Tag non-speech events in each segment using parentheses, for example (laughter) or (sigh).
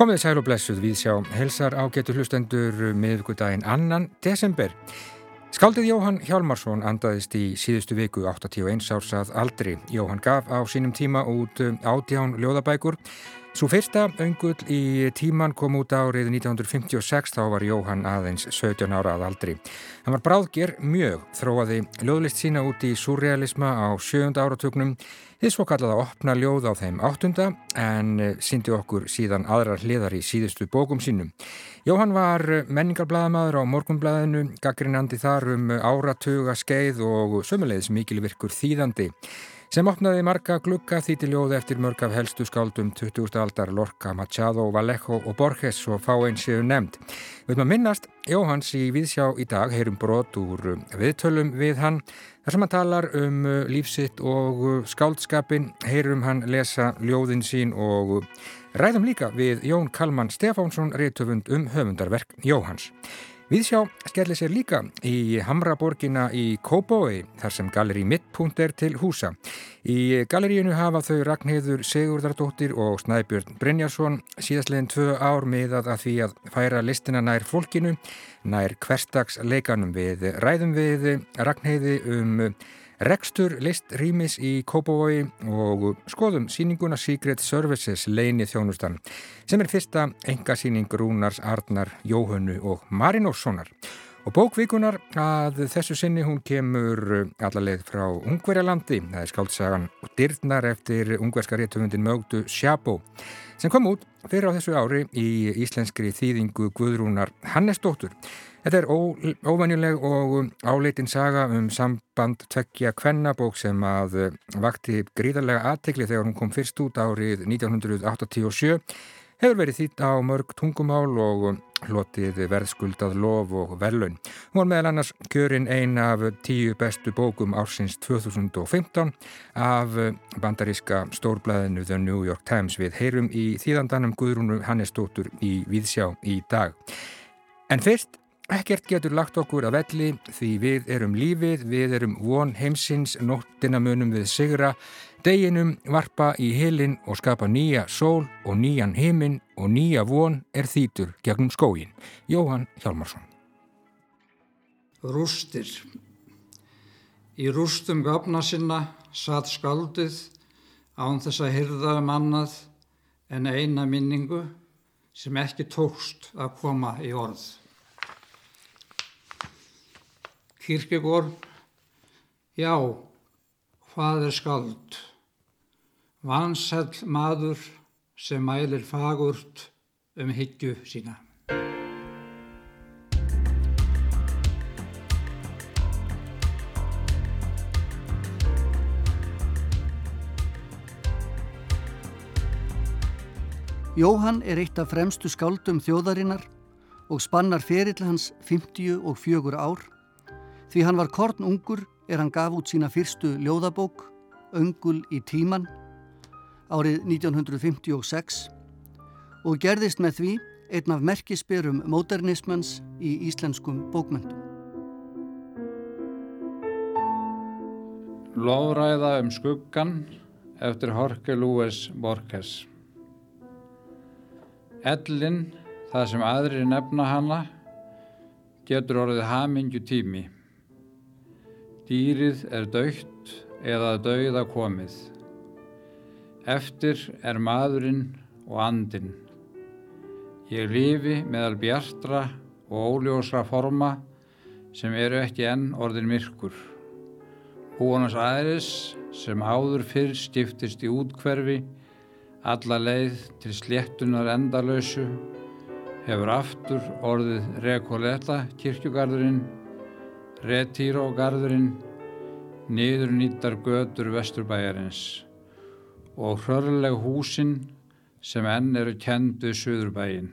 Komið sæl og blessuð við sjá helsar á getur hlustendur miðugudaginn annan desember. Skaldið Jóhann Hjálmarsson andaðist í síðustu viku 81 árs að aldri. Jóhann gaf á sínum tíma út ádján ljóðabækur. Svo fyrsta öngull í tíman kom út árið 1956 þá var Jóhann aðeins 17 ára að aldri. Hann var bráðger mjög, þróaði ljóðlist sína út í surrealisma á sjönda áratögnum Þið svo kallaði að opna ljóð á þeim áttunda en eh, síndi okkur síðan aðrar hliðar í síðustu bókum sínum. Jóhann var menningarbladamadur á morgunbladinu, gaggrinandi þar um áratuga skeið og sömulegis mikilvirkur þýðandi sem opnaði marga glukka þýtti ljóð eftir mörg af helstu skáldum 20. aldar Lorca, Machado, Vallejo og Borges og fá einn séu nefnd. Við maður minnast Jóhanns í Víðsjá í dag heyrum brot úr viðtölum við hann þar sem hann talar um lífsitt og skáldskapin, heyrum hann lesa ljóðin sín og ræðum líka við Jón Kalman Stefánsson, reytöfund um höfundarverk Jóhanns. Viðsjá skellir sér líka í Hamraborgina í Kóbói þar sem galleri mittpunkt er til húsa. Í galleríinu hafa þau Ragnhildur Sigurdardóttir og Snæbjörn Brynjarsson síðastleginn tvö ár miðað að því að færa listina nær fólkinu, nær hverstagsleikanum við ræðum við Ragnhildi um Rekstur list rýmis í Kópavogi og skoðum síninguna Secret Services leini þjónustan sem er fyrsta engasíning Rúnars Arnar, Jóhönnu og Marinóssonar. Og bókvíkunar að þessu sinni hún kemur allarleið frá Ungverjalandi, það er skáltsagan Dyrnar eftir ungverska réttufundin mögdu Sjabó sem kom út fyrir á þessu ári í íslenskri þýðingu Guðrúnar Hannesdóttur. Þetta er óvenjuleg og áleitin saga um samband tveggja kvennabók sem að vakti gríðarlega aðtekli þegar hún kom fyrst út árið 1987 hefur verið þýtt á mörg tungumál og hlotið verðskuldað lof og velun. Hún var meðal annars kjörin ein af tíu bestu bókum ársins 2015 af bandaríska stórblæðinu The New York Times við heyrum í þýðandanum Guðrúnu Hannesdóttur í Víðsjá í dag. En fyrst Ekkert getur lagt okkur að velli því við erum lífið, við erum von heimsins, nóttina munum við sigra, deginum varpa í helin og skapa nýja sól og nýjan heiminn og nýja von er þýtur gegnum skógin. Jóhann Hjálmarsson. Rústir. Í rústum gafna sinna satt skaldið án þess að hyrða um annað en eina minningu sem ekki tókst að koma í orð. Kirkegór, já, hvað er skald? Vansell maður sem mælir fagurt um higgju sína. Jóhann er eitt af fremstu skáldum þjóðarinnar og spannar ferill hans 54 ár Því hann var korn ungur er hann gaf út sína fyrstu ljóðabók, Öngul í tíman, árið 1956 og gerðist með því einn af merkisberum módernismans í íslenskum bókmyndum. Lóðræða um skuggan eftir Jorge Luis Borges Ellin, það sem aðri nefna hana, getur orðið hamingju tími. Dýrið er dautt eða dauða komið. Eftir er maðurinn og andinn. Ég lifi meðal bjartra og óljósra forma sem eru ekki enn orðin myrkur. Húanars aðris sem áður fyrr stiftist í útkverfi alla leið til sléttunar endalösu hefur aftur orðið Rekoleta kirkjugarðurinn Retíró-garðurinn, niður nýttar götur vesturbæjarins og hrörleg húsinn sem enn eru kenduð söðurbæjin.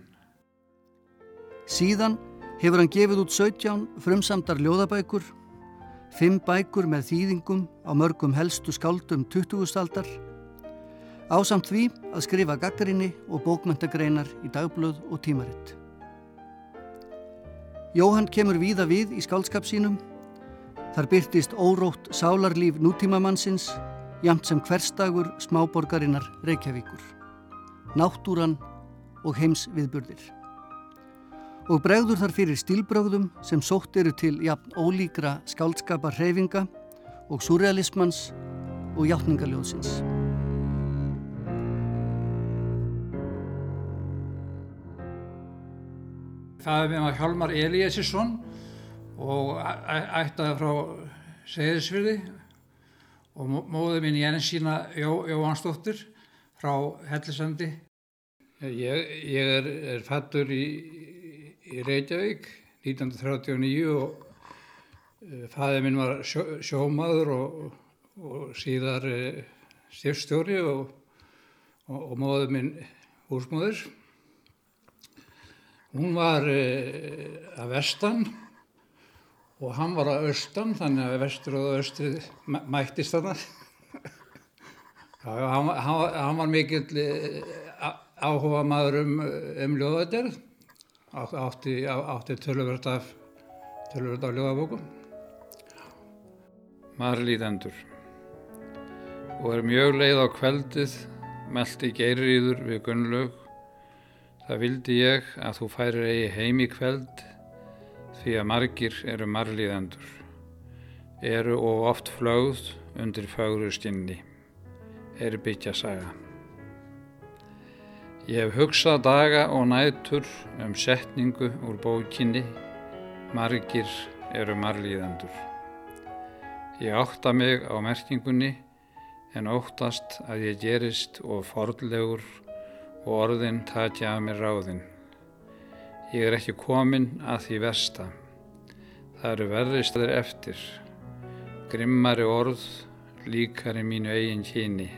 Síðan hefur hann gefið út 17 frumsamdar ljóðabækur, 5 bækur með þýðingum á mörgum helstu skáldum 20. aldar, ásamt því að skrifa gaggrinni og bókmöntagreinar í dagblöð og tímaritt. Jóhann kemur víða við í skálskap sínum. Þar byrtist órótt sálarlíf nútímamannsins jamt sem hverstagur smáborgarinnar Reykjavíkur, náttúran og heims viðburðir. Og bregður þar fyrir stílbrögðum sem sótt eru til jafn ólíkra skáldskapar hreyfinga og surrealismans og hjáttningaljóðsins. Það er með Hjálmar Eliasson og ættaði frá Seyðisfyrði og móði mín Jensína Jó, Jóhansdóttir frá Hellisandi. Ég, ég er, er fættur í, í Reykjavík 1939 og uh, fæðið minn var sjó, sjómaður og, og síðar uh, styrstjóri og, og, og móði minn húsmóður. Hún var uh, að vestan og hann var á austan þannig að vestur og austrið mættist þarna. (laughs) Hann, hann, hann var mikill eh, áhuga maður um, um ljóðaðgerð átti, átti tölurverð af af ljóðabókum. Marlíðendur. Og er mjög leið á kveldið meldi geiriður við Gunnlaug það vildi ég að þú færir eigi heim í kveld því að margir eru marliðendur, eru og oft flögð undir fögru stinni, er byggja saga. Ég hef hugsað daga og nætur um setningu úr bókinni, margir eru marliðendur. Ég átta mig á merkingunni en óttast að ég gerist og fordlegur og orðin tatja af mér ráðinn. Ég er ekki komin að því versta. Það eru verri staðir eftir, grimmari orð, líkari mínu eigin kyni.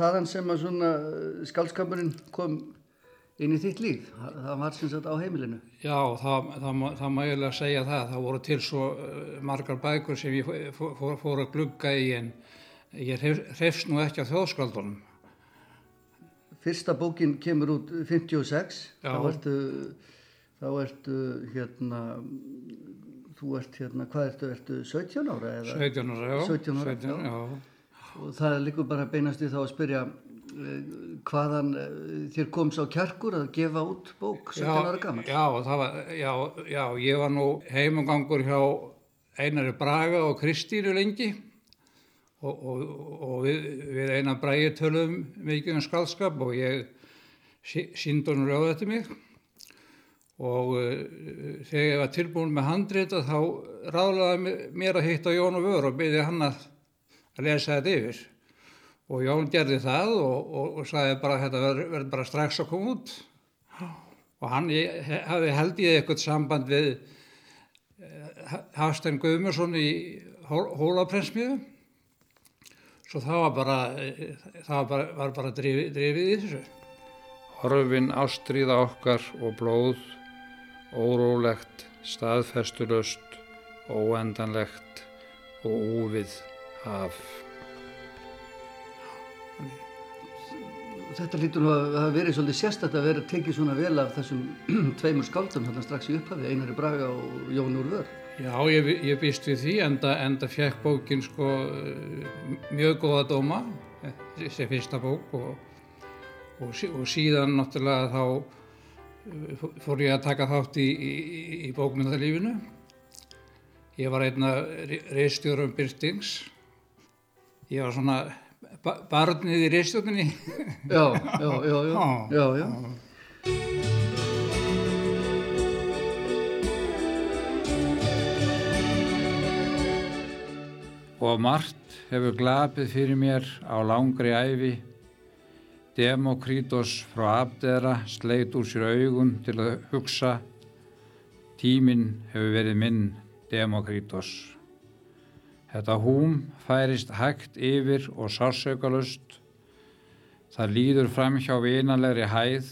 Þaðan sem að svona eh, skaldskapurinn kom inn í þitt líf? Það var sem sagt á heimilinu? Já, það, það, það má eiginlega segja það. Það voru til svo eh, margar bækur sem ég fór, fór, fór að glugga í en ég hrefst nú ekki á þjóðskaldunum. Fyrsta bókin kemur út 56. Já. Þá ertu, þá ertu hérna, þú ert hérna, hvað ertu, ertu 17 ára? Eða? 17 ára, já. 17 ára, 17, já. já og það er líka bara beinast í þá að spyrja eh, hvaðan eh, þér kom sá kjarkur að gefa út bók 17 ára gammal já, já, já, ég var nú heimangangur hjá Einari Braga og Kristínu lengi. Og, og, og við, við Einar Bragi tölum mikið um skaldskap og ég sínd honum rjóð eftir mig. Og uh, þegar ég var tilbúin með handrita þá ráðlaði mér að hitta Jón og Vör og byrði hann að að lesa þetta yfir. Og Jón gerði það og, og, og sagði bara þetta verður verð bara strax að koma út. Og hann hafi held ég eitthvað samband við eh, Hafstein Guðmursson í Hólaprensmiðu svo það var bara það var bara, var bara drifið, drifið í þessu. Horfin ástríða okkar og blóð órólegt, staðfestulöst óendanlegt og úvið af Þetta lítur nú að hafa verið svolítið sérstætt að vera tekið svona vel af þessum (clears throat) tveimur skáldum þarna strax í upphafi, Einari Braga og Jón Úrvör. Já, ég, ég býst við því, enda, enda fekk bókin sko mjög góða dóma, þessi fyrsta bók og, og, og síðan náttúrulega þá uh, fór ég að taka þátt í, í, í bókmyndalífinu. Ég var einna reystjórum Byrstings ég var svona barnið í reystjóninni (laughs) já, já, já, já, já. Og margt hefur glapið fyrir mér á langri æfi Demokrítos frá Abdera sleit úr sér augun til að hugsa. Tíminn hefur verið minn Demokrítos Þetta húm færist hægt yfir og sársökalust. Það líður fram hjá vinanlegri hæð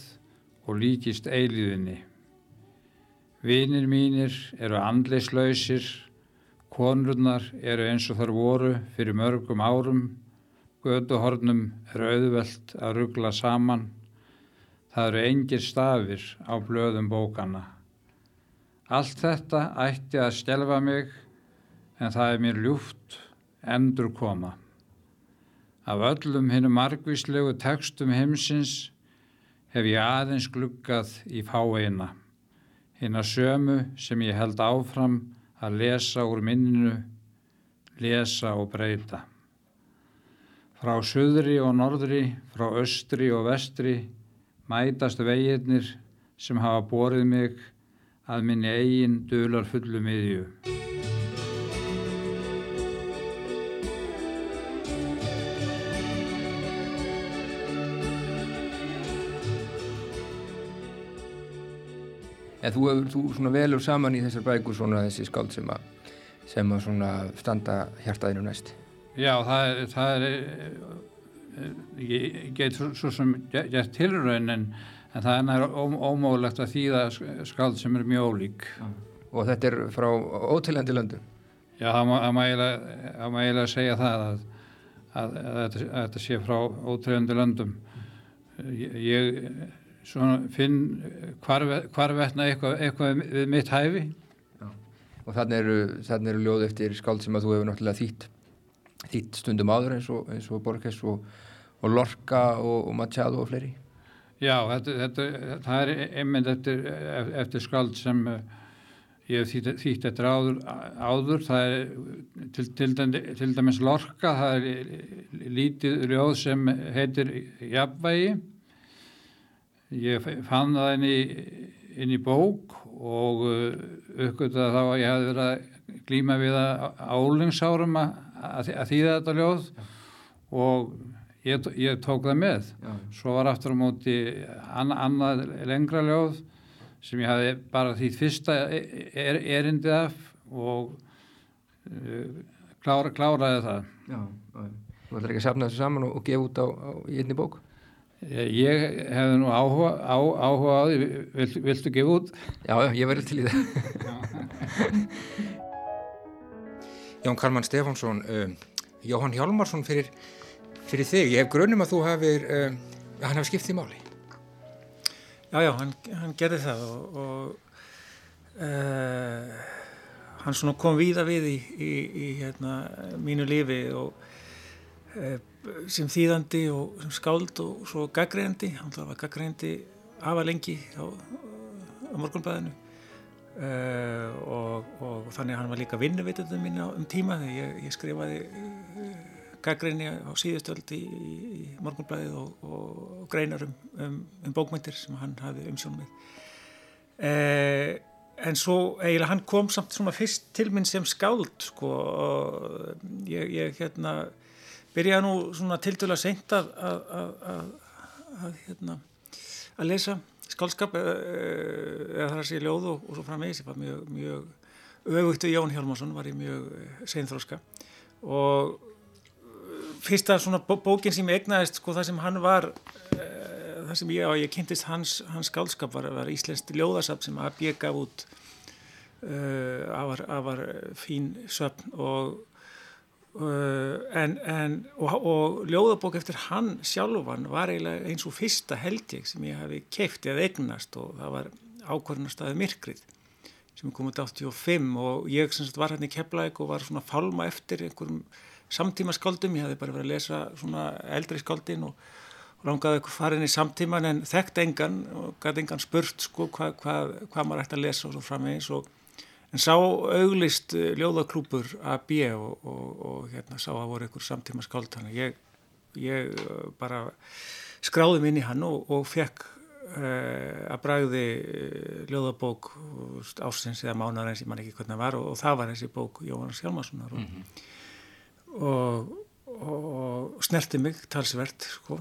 og líkist eiliðinni. Vinir mínir eru andleislausir, konurnar eru eins og þar voru fyrir mörgum árum, göduhornum eru auðvelt að ruggla saman, það eru engir stafir á blöðum bókana. Allt þetta ætti að stelfa mig en það er mér ljúft endur koma. Af öllum hennu margvíslegu tekstum heimsins hef ég aðeins gluggað í fáeina, hinn að sömu sem ég held áfram að lesa úr minninu, lesa og breyta. Frá söðri og norðri, frá östri og vestri mætast veginnir sem hafa borið mig að minni eigin dular fullu miðju. En þú, þú svona velur saman í þessar bækur svona þessi skáld sem að, sem að svona standa hjartaðinu næst. Já, það er, það er ég get svo, svo sem gert tilraun en, en það er ómögulegt að þýða skáld sem er mjög ólík. Og þetta er frá ótilhendi löndum? Já, það má eiginlega segja það að, að, að þetta sé frá ótilhendi löndum. Ég svona finn hvarvetna eitthvað, eitthvað við mitt hæfi. Já. og þannig eru, þannig eru ljóð eftir skáld sem að þú hefur náttúrulega þýtt þýtt stundum áður eins og, eins og Borges og, og Lorca og, og Machado og fleiri. Já, þetta, þetta, það er einmitt eftir, eftir skáld sem uh, ég hef þýtt, þýtt eftir áður, áður. Það er til, til, til dæmis Lorca það er lítið ljóð sem heitir Jafnvægi Ég fann það inn í, inn í bók og uh, uppgöttaði þá að ég hafði verið að glýma við að álingsárum að, þýða þetta ljóð og ég, ég tók það með. Já. Svo var aftur á móti an, annað lengra ljóð sem ég hafði bara þýtt fyrsta e, er, erindið af og uh, klára, kláraði það. Já, þú ætlar ekki að safna þessu saman og, og gefa út á, á í einni bók? Ég hefði nú áhuga á, áhuga á því, Vil, viltu gefa út? Já, ég verði til í það. (laughs) Jón Karmann Stefánsson, uh, Jóhann Hjálmarsson fyrir, fyrir þig. Ég hef grunum að þú hefur, uh, hann hefur skipt því máli. Já, já, hann, hann gerði það og, og uh, hann svona kom víða við í, í, í hérna, mínu lífi og sem þýðandi og sem skáld og svo gaggræðandi hann var gaggræðandi afa lengi á, á morgunblæðinu uh, og, og þannig hann var líka vinnuveitundum mín um tíma þegar ég, ég skrifaði uh, gaggræðni á síðustöld í, í morgunblæðið og, og greinar um, um, um bókmyndir sem hann hafi umsjónum með. Uh, en svo eiginlega hann kom samt svona fyrst til minn sem skáld sko og ég, ég hérna byrjaði nú svona tildurlega seint að, að, að, að hérna, lesa skálskap eða, eða þar að sé ljóð og, og svo framvegis. Ég var mjög, mjög auðvittu Jón Hjálmarsson var ég mjög seinþróska og fyrsta svona bó, bókin sem ég egnaðist sko það sem hann var það sem ég, ég kynntist hans, hans skálskap var, var Íslenskt ljóðarsap sem að bjega út e, afar, afar fín söpn og Uh, en, en, og, og ljóðabók eftir hann sjálfan var eiginlega eins og fyrsta held ég sem ég hafi keiftið að eignast og það var ákvarðanastæði Myrkrið sem kom út 85 og ég sagt var hérna í Keflæk og var svona fálma eftir einhverjum samtíma skáldum, ég hafi bara verið að lesa svona eldri skáldin og, og langaði eitthvað farin í samtíman en þekkt engan og gæti engan spurt sko hvað hva, hva maður ætti að lesa og svo framvegis og en sá auglist eh, ljóðaklúpur AB og, og, og hérna sá að voru einhver samtíma skáld þannig ég, ég eh, bara skráði minni hann og, og fekk uh, að bræði ljóðabók ásins eða mánar eins ég man ekki hvernig það var og það var þessi bók Jóhannes Hjalmarssonar mm -hmm. og snerti mig talsvert sko.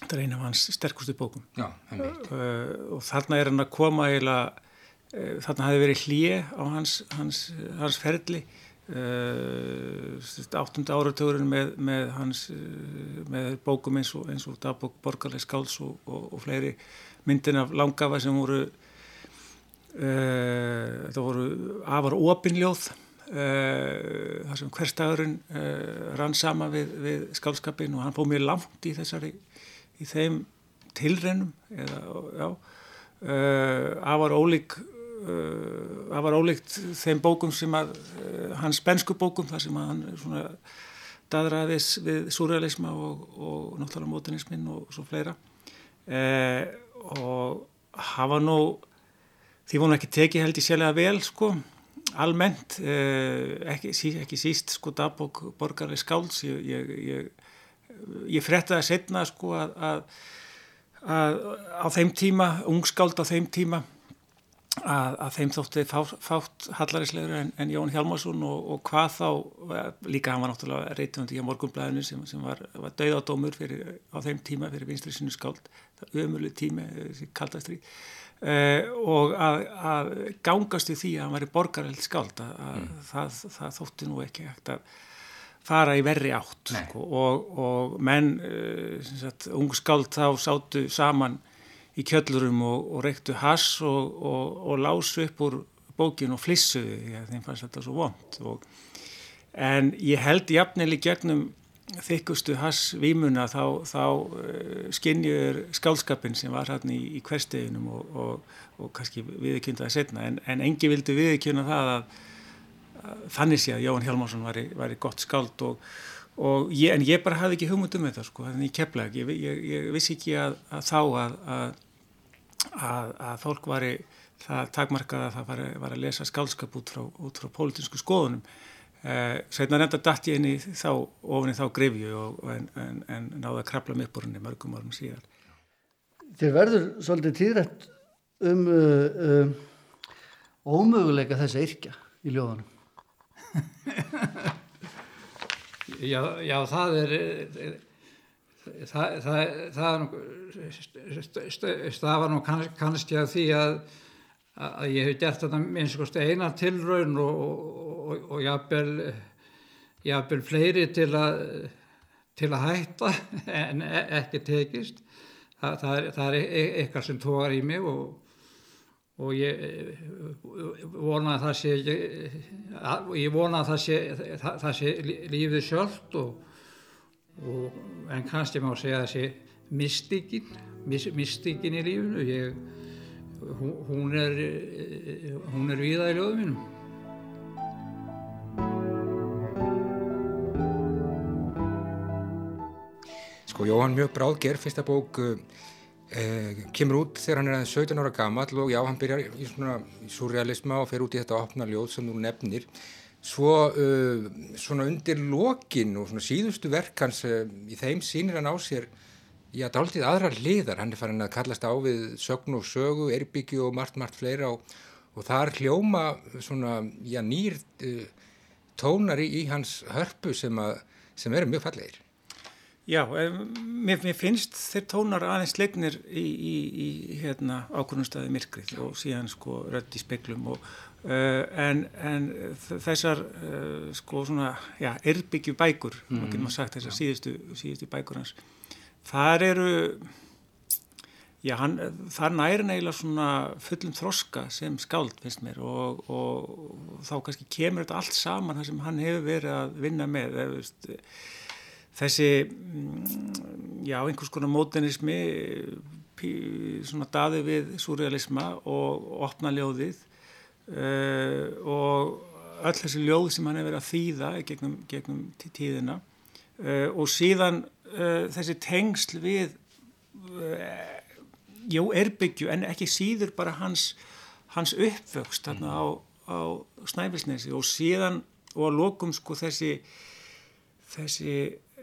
Þetta er eina af hans sterkustu bókum. Já, uh, og þarna er hann að koma eiginlega Eh, þarna hafi verið hlýje á hans, hans, hans ferli. Áttunda áratugurinn með, með hans með bókum eins og, eins og dagbók Borgarleik Skáls og, og, og fleiri myndin af langafa sem voru þetta voru afar opinljóð þar sem hverstagurinn rann sama við, við skálskapin og hann fóð mjög langt í þessari í þeim tilrennum eða, já, afar ólík afar ólíkt þeim bókum sem að hans bensku bókum þar sem hann svona daðraðis við surrealisma og, og náttúrulega mótinismin og svo fleira. Eh, og hafa nú því voru ekki tekið held í sérlega vel sko almennt. Eh, ekki, sí, ekki síst sko dagbók borgarlega skálds ég, ég, ég, ég frettaði setna sko að, að, að á þeim tíma ungskáld á þeim tíma að, að þeim þótti fá, fátt hallarislegur en, en Jón Hjalmarsson og, og hvað þá, líka hann var náttúrulega reytundi í morgunblæðinu sem, sem var, var dauðadómur fyrir, á þeim tíma fyrir vinstri sinu skáld, það ömurlu tími kaldastrið Uh, og að, að gangast við því að hann væri borgarheld skáld að, mm. það, það þótti nú ekki hægt að fara í verri átt sko, og, og menn uh, ung skáld þá sátu saman í kjöllurum og, og reyktu hass og, og lásu upp úr bókin og flissuðu því að þeim fannst þetta svo vond en ég held jafnileg gegnum þykkustu hass výmuna þá, þá uh, skinnjur skálskapin sem var hérna í, í hversteginum og, og, og kannski viðkynnaði setna en, en engi vildi viðkynna það að, að þannig sé að Jón Hjalmarsson var í gott skáld og, og ég, en ég bara hafði ekki hugmynd um þetta sko, þannig ég kepla ekki, ég, ég, ég vissi ekki að, að þá að, að fólk var í það takmarkað að það var, var að lesa skálskap út frá, út frá pólitísku skoðunum. Uh, Sveitna reynda dætt ég inn í þá ofin í þá grefju og, en, en, en náða að krabla mig upp úr henni mörgum árum síðan Þér verður svolítið tíðrætt um uh, uh, ómöguleika þess að yrkja í ljóðanum (laughs) já, já, það er það, það, það stafar nú kannski að því að að ég hef gert þetta eins og eina tilraun og, og, og jafnvel, jafnvel fleiri til að, til að hætta en e, ekki tekist. Þa, það, er, það er e, eitthvað sem tókar í mig og, og ég vona að það sé, ég vona að það sé, það, það sé lífið sjálft en kannski má segja að það sé mystikinn, mystikinn í lífinu. Ég hún er hún er viða í ljóðum mínum Sko Jóhann mjög bráðger fyrsta bók eh, kemur út þegar hann er aðeins 17 ára gammal og já, hann byrjar í svona surrealisma og fer út í þetta opna ljóð sem þú nefnir svo uh, svona undir lokin og svona síðustu verk hans uh, í þeim sínir hann á sér Já, það er alltaf aðrar liðar, hann er farin að kallast á við sögn og sögu, erbyggju og margt, margt fleira og, og það er hljóma svona, já, nýr uh, tónar í, í hans hörpu sem, að, sem eru mjög fallegir. Já, mér, mér finnst þeir tónar aðeins leiknir í, í, í hérna, ákvörnumstæði myrkrið og síðan sko rödd í speklum og uh, en, en þessar uh, sko svona, já, erbyggju bækur, mm. maður getur sagt þessar síðustu, síðustu bækur hans þar eru já, hann, þar næri neila svona fullum þroska sem skáld finnst mér og, og, og þá kannski kemur þetta allt saman þar sem hann hefur verið að vinna með veist, þessi mm, já, einhvers konar mótenismi svona daði við surrealisma og opna ljóðið uh, og öll þessi ljóð sem hann hefur verið að þýða gegnum, gegnum tíðina uh, og síðan uh, þessi tengsl við jó, erbyggju en ekki síður bara hans, hans uppvöxt þarna á, á Snæfellsnesi og síðan og að lokum sko þessi þessi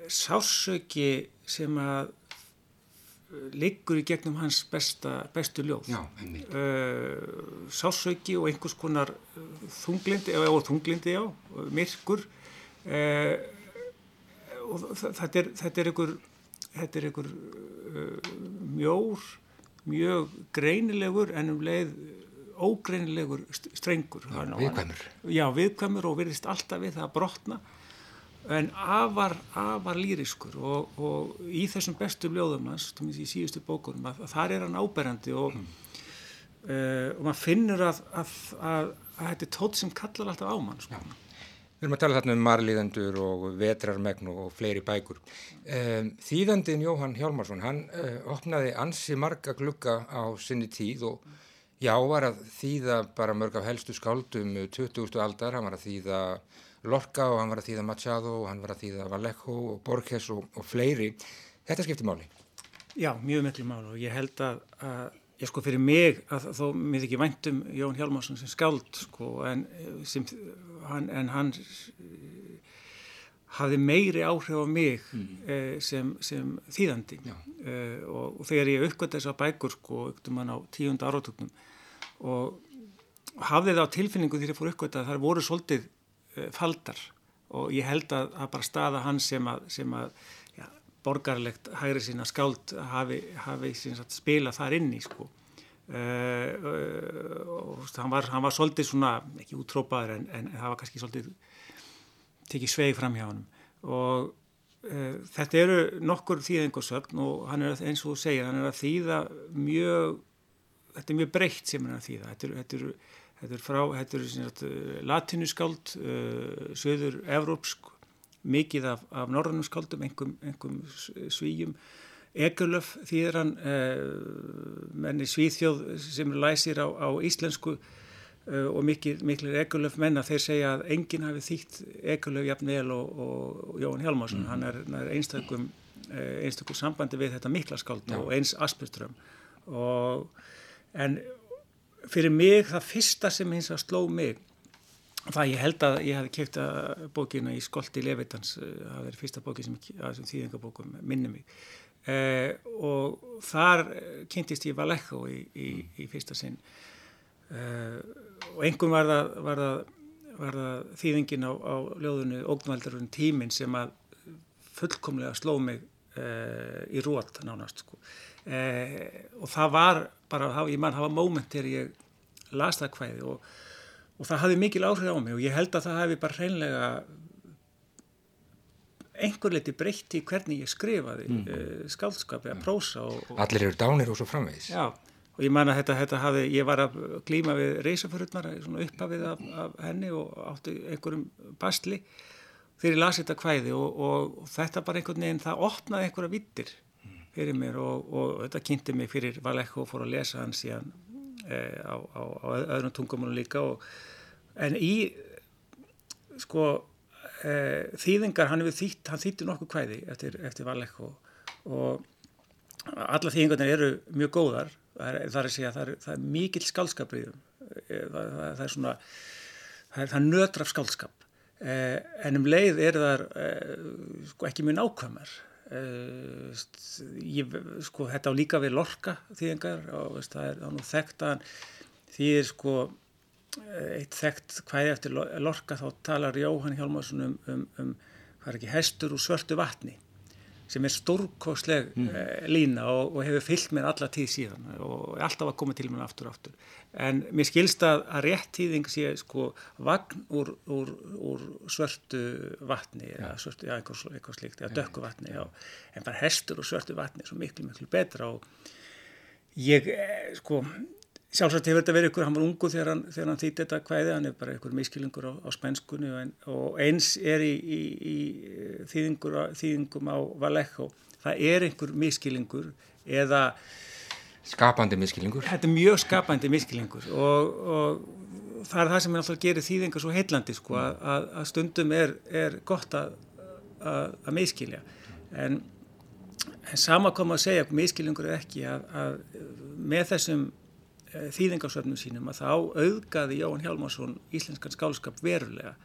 sásöki sem að liggur í gegnum hans besta, bestu ljóð uh, sásöki og einhvers konar þunglindi, eða þunglindi já, myrkur uh, og þetta er, þetta er einhver, þetta er einhver uh, mjór, mjög greinilegur en um leið ógreinilegur strengur. Já, viðkvæmur. Já, viðkvæmur og virðist alltaf við það að brotna en afar, afar lýriskur og, og í þessum bestu ljóðum hans, í síðustu bókunum, að, að þar er hann áberandi og, mm. uh, og maður finnur að, að, að þetta er tótt sem kallar alltaf á mann. Sko. Við erum að tala þarna um marliðendur og vetrarmegn og fleiri bækur. Um, þýðandin Jóhann Hjálmarsson, hann uh, opnaði ansi marga glugga á sinni tíð og já, var að þýða bara mörg af helstu skáldum 20. aldar, hann var að þýða Lorca og hann var að þýða Machado og hann var að þýða Vallejo og Borges og, og fleiri. Þetta skiptir máli? Já, mjög miklu máli og ég held að, að ég sko fyrir mig að þó mér ekki væntum Jón Hjálmarsson sem skáld sko en, sem, hann, en hann hafði meiri áhrif á mig mm. eh, sem, sem þýðandi eh, og, og þegar ég uppgötta þess að bækur sko, uppgötum hann á tíunda áratöknum og hafði það á tilfinningu þegar ég fór uppgötta að það voru svolítið faldar. Og ég held að, að bara staða hans sem að, sem að ja, borgarlegt hægri sína skáld hafi, hafi sagt, spila þar inn í sko. Uh, og hann var, hann var svolítið svona, ekki útrópaður en, en það var kannski svolítið tekið sveig fram hjá hann og uh, þetta eru nokkur þýðingarsögn og hann er eins og þú segir, hann er að þýða mjög, þetta er mjög breytt sem hann er að þýða, þetta eru, þetta eru Þetta er frá, þetta er sagt, latinuskáld, uh, söður evrópsk, mikið af, af norrannum skáldum, engum svíjum. Egulöf þýðir hann, uh, menni svíþjóð sem læsir á, á íslensku uh, og mikil, mikil Egulöf menna, þeir segja að enginn hafi þýtt Egulöf jafn vel og, og, Jón Hjálmarsson. Mm. Hann er, er einstakum, einstakum sambandi við þetta mikla skáld og eins Asperström. Og, en fyrir mig það fyrsta sem hins að sló mig það ég held að ég hef kæft að bókina í Skolti Levitans eh, það er fyrsta bókin sem, sem þýðingabókum minni mig. Eh, og þar kynntist ég Vallejo í, í, í fyrsta sinn. Eh, og engum var það, var það, var það þýðingin á, á ljóðinu Ógnvaldurinn tímin sem að fullkomlega sló mig eh, í rót nánast sko eh, og það var bara, ég mann, var móment þegar ég las það hvæði og, og það hafi mikil áhrif á mig og ég held að það hafi bara hreinlega einhver liti breytti hvernig ég skrifaði mm. eh, skaldskap eða prósa og, og Allir eru dánir og svo framvegis Já, og ég man að þetta, þetta hafi, ég var að glýma við reysaförurnar, svona uppafið af, af henni og átti einhverjum bastli þegar ég lasi þetta hvæði og, og þetta bara einhvern veginn, það opnaði einhverja vittir fyrir mér og, og þetta kynnti mig fyrir Vallejo og fór að lesa hann síðan e, á, á, á öðrum tungumunum líka og, en í sko e, þýðingar, hann hefur þýtt hann þýttir nokkuð kvæði eftir, eftir Vallejo og alla þýðingarnir eru mjög góðar. Það er, það er að segja, það er, það er mikill skálskapriðum e, það, það er svona það er nötraf skálskap en um leið er það sko ekki mjög nákvæmar Uh, ég, sko þetta á líka við lorka þýðingar og veist, það er nú þekkt að því er sko eh, eitt þekkt hvaði eftir lorka þá talar Jóhann Hjálmarsson um, um, um hvað er ekki, hestur úr svörtu vatni sem er stórkosleg mm. uh, lína og, og hefur fyllt mér alla tíð síðan og er alltaf að koma til mér aftur og aftur en mér skilst að, rétt tíðing sé sko vagn úr, úr, úr svörtu vatni ja. svörtu, já, eitthvað, eitthvað slíkt eða dökku vatni, já, en bara hestur úr svörtu vatni er svo miklu, miklu betra og ég, eh, sko sjálfsagt hefur þetta verið ykkur, hann var ungu þegar hann, hann þýtti þetta hvaðið, hann er bara ykkur miskilingur á, á spænskunni og, og eins er í, í, í þýðingum á Vallejo, það er einhver miskilingur eða skapandi miskilingur þetta er mjög skapandi miskilingur og, og það er það sem er alltaf að gera þýðingar svo heillandi sko, að, að stundum er, er gott að, að, að miskilja en, en sama kom að segja miskilingur er ekki að með þessum Eh, þýðingarsöfnum sínum að þá auðgaði Jón Hjálmarsson íslenskan skálskap verulega.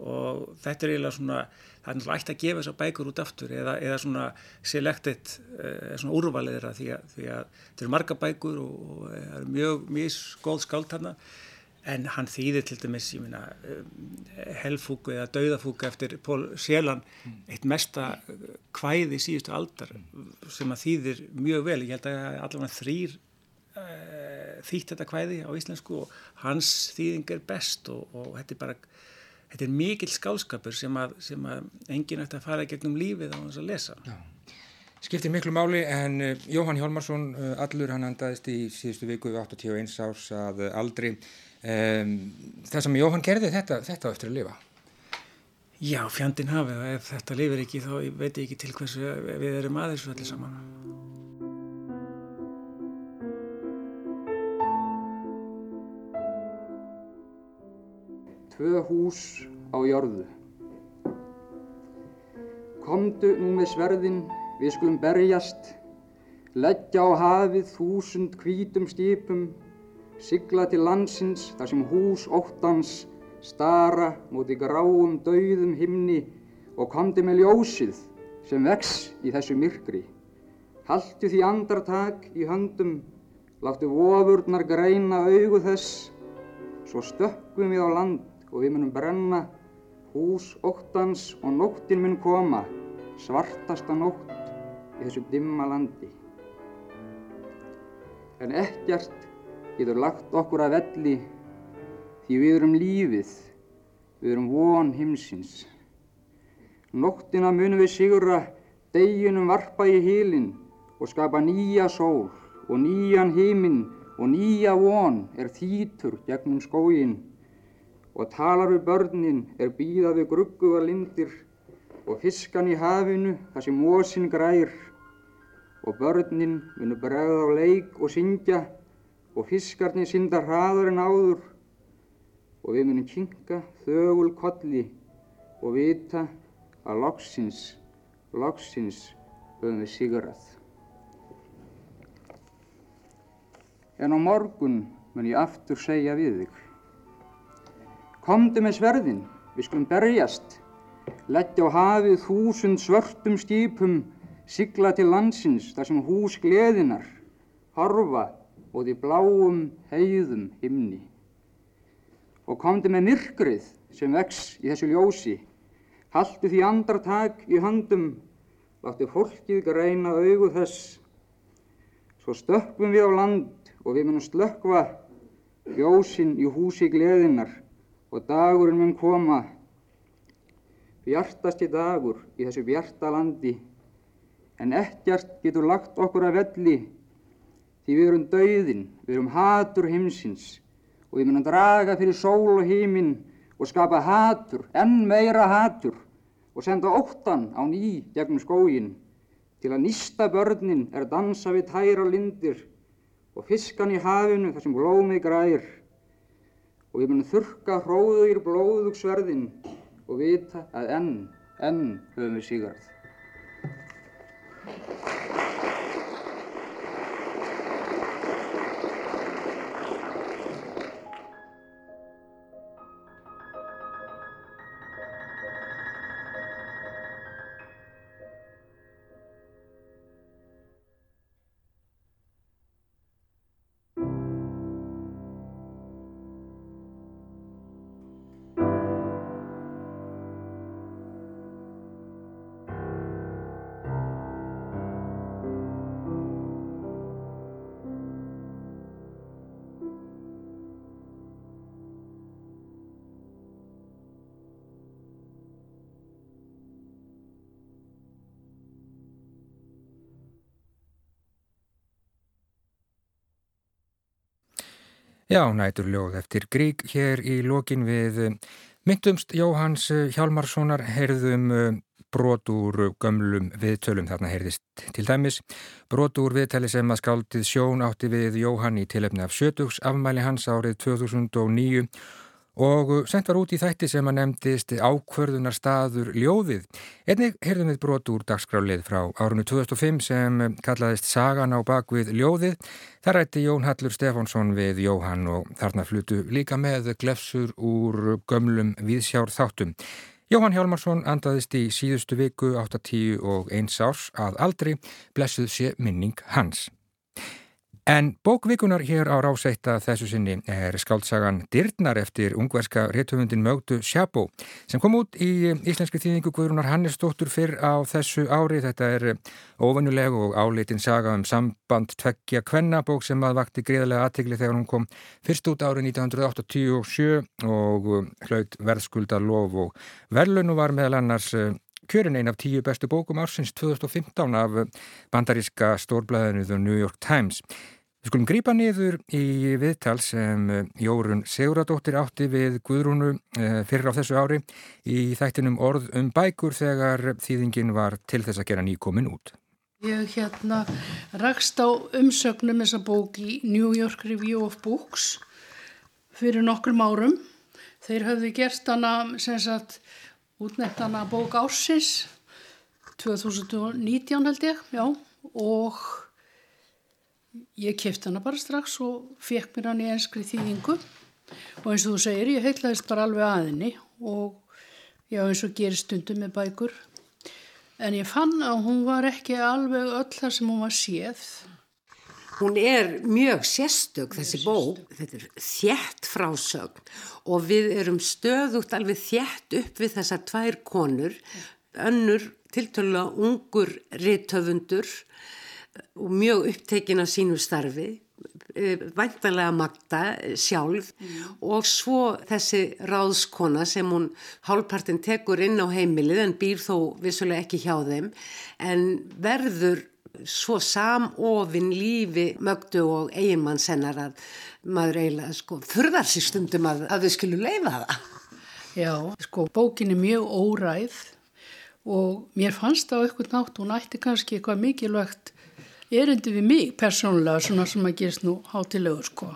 Og þetta er eiginlega svona, það er náttúrulega ætti að gefa þessar bækur út aftur eða, eða svona selected, eða svona úrvaliðra því að, því að þetta eru marga bækur og, og það eru mjög misgóð skált hana en hann þýðir til dæmis, ég minna helfúku eða dauðafúku eftir Pól Sjelan eitt mesta kvæði síðustu aldar sem að þýðir mjög vel, ég held að allavega þrýr þýtt þetta kvæði á íslensku og hans þýðing er best og, og þetta er bara þetta er mikill skálskapur sem að, sem að enginn ætti að fara gegnum lífið á þess að lesa. Já. Skiptir miklu máli en uh, Jóhann Hjálmarsson uh, allur hann andaðist í síðustu viku 81 árs að aldri. Um, það sem Jóhann gerði þetta, þetta eftir að lifa. Já, fjandin hafið ef þetta lifir ekki þá veit ég ekki til hversu við erum aðeins allir saman tvö hús á jörðu. Komdu nú með sverðin, við skulum berjast, leggja á hafið þúsund hvítum skipum, sigla til landsins þar sem hús óttans stara móti gráum dauðum himni og komdu með ljósið sem vex í þessu myrkri. Haltu því andartak í höndum, láttu vofurnar greina augu þess, svo stökkum við á land og við munum brenna hús óttans og nóttin mun koma, svartasta nótt í þessu dimma landi. En ekkert getur lagt okkur að velli því við erum lífið, við erum von himsins. Nóttina munum við sigura, deginum varpa í hílinn og skapa nýja sól og nýjan heiminn og nýja von er þýtur gegnum skóginn og talar við börnin er býða við gruggugar lindir og fiskan í hafinu þar sem mósin grær. Og börnin munu bregða á leik og syngja og fiskarnir synda hraður en áður. Og við munum kynka þögul kolli og vita að loksins, loksins höfum við sigrað. En á morgun mun ég aftur segja við þig Komdu með sverðin, við skulum berjast, leggja á hafið þúsund svörtum skipum, sigla til landsins þar sem hús gleðinar, horfa og því bláum heiðum himni. Og komdu með myrkrið sem vex í þessu ljósi, haldu því andartak í höndum, láttu fólkið greina augu þess. Svo stökkum við á land og við munum slökva ljósin í húsi gleðinar og dagurinn mun koma, bjartasti dagur í þessu bjarta landi, en ekkert getur lagt okkur að velli, því við erum dauðin, við erum hatur heimsins. Og við munum draga fyrir sól og heiminn og skapa hatur, enn meira hatur. Og senda óttan á ný gegnum skógin til að nýsta börnin er dansa við tæra lindir og fiskan í hafinu þar sem blómið grær og við munum þurka hróður blóðugsverðin og vita að enn, enn höfum við sígarð. Já, næturljóð eftir Grík hér í lokin við eh, myndumst Jóhans eh, Hjálmarssonar heyrðum eh, brot úr gömlum viðtölum. Þarna heyrðist til dæmis brot úr viðtali sem að skáldið sjón átti við Jóhann í tilefni af sjötugs afmæli hans árið 2009 og sendt var út í þætti sem að nefndist ákvörðunar staður ljóðið. Einnig heyrðum við brot úr dagskrálið frá árunnu 2005 sem kallaðist Sagan á bakvið ljóðið. Þar rætti Jón Hallur Stefánsson við Jóhann og þarna flutu líka með glefsur úr gömlum viðsjár þáttum. Jóhann Hjálmarsson andaðist í síðustu viku 8-10 og 1 árs að aldrei blessuð sé minning hans. En bókvikunar hér á ráseitta þessu sinni er skáltsagan Dyrnar eftir ungverska réttöfundin Mögdu Sjabó sem kom út í íslenski þýðingu Guðrunar Hannesdóttur fyrr á þessu ári. Þetta er ofannuleg og áleitin saga um samband tveggja kvennabók sem að vakti greiðlega aðtegli þegar hún kom fyrst út árið 1987 og hlaut verðskulda lof og verðlun og var meðal annars kjörin einn af tíu bestu bókum ársins 2015 af bandaríska stórblæðinu The New York Times. Við skulum grípa niður í viðtal sem Jórun Seguradóttir átti við Guðrúnu eh, fyrir á þessu ári í þættinum orð um bækur þegar þýðingin var til þess að gera nýkomin út. Ég hérna rakst á umsögnum þessa bók í New York Review of Books fyrir nokkrum árum. Þeir hafði gert hana sem sagt útnettana bók ársins 2019 held ég, já, og ég kæfti hana bara strax og fekk mér hann í enskri þýðingu. Og eins og þú segir, ég heitlaðist bara alveg aðinni og já, eins og gerir stundum með bækur. En ég fann að hún var ekki alveg öll þar sem hún var séð. Hún er mjög sérstök þessi bók, þetta er þjætt frásögn og við erum stöðugt alveg þjætt upp við þessar tvær konur, önnur tiltölu ungur rittöfundur og mjög upptekin af sínu starfi, e, væntanlega Magda sjálf mm. og svo þessi ráðskona sem hún hálfpartin tekur inn á heimilið en býr þó vissulega ekki hjá þeim en verður svo samofinn lífi mögdu og eiginmann sennar að maður eiginlega sko þurðar sér stundum að, að við skilum leifa það. Já, sko bókin er mjög óræð og mér fannst á eitthvað nátt, hún ætti kannski eitthvað mikilvægt erindi við mig persónulega svona sem að gerist nú hátilegur sko.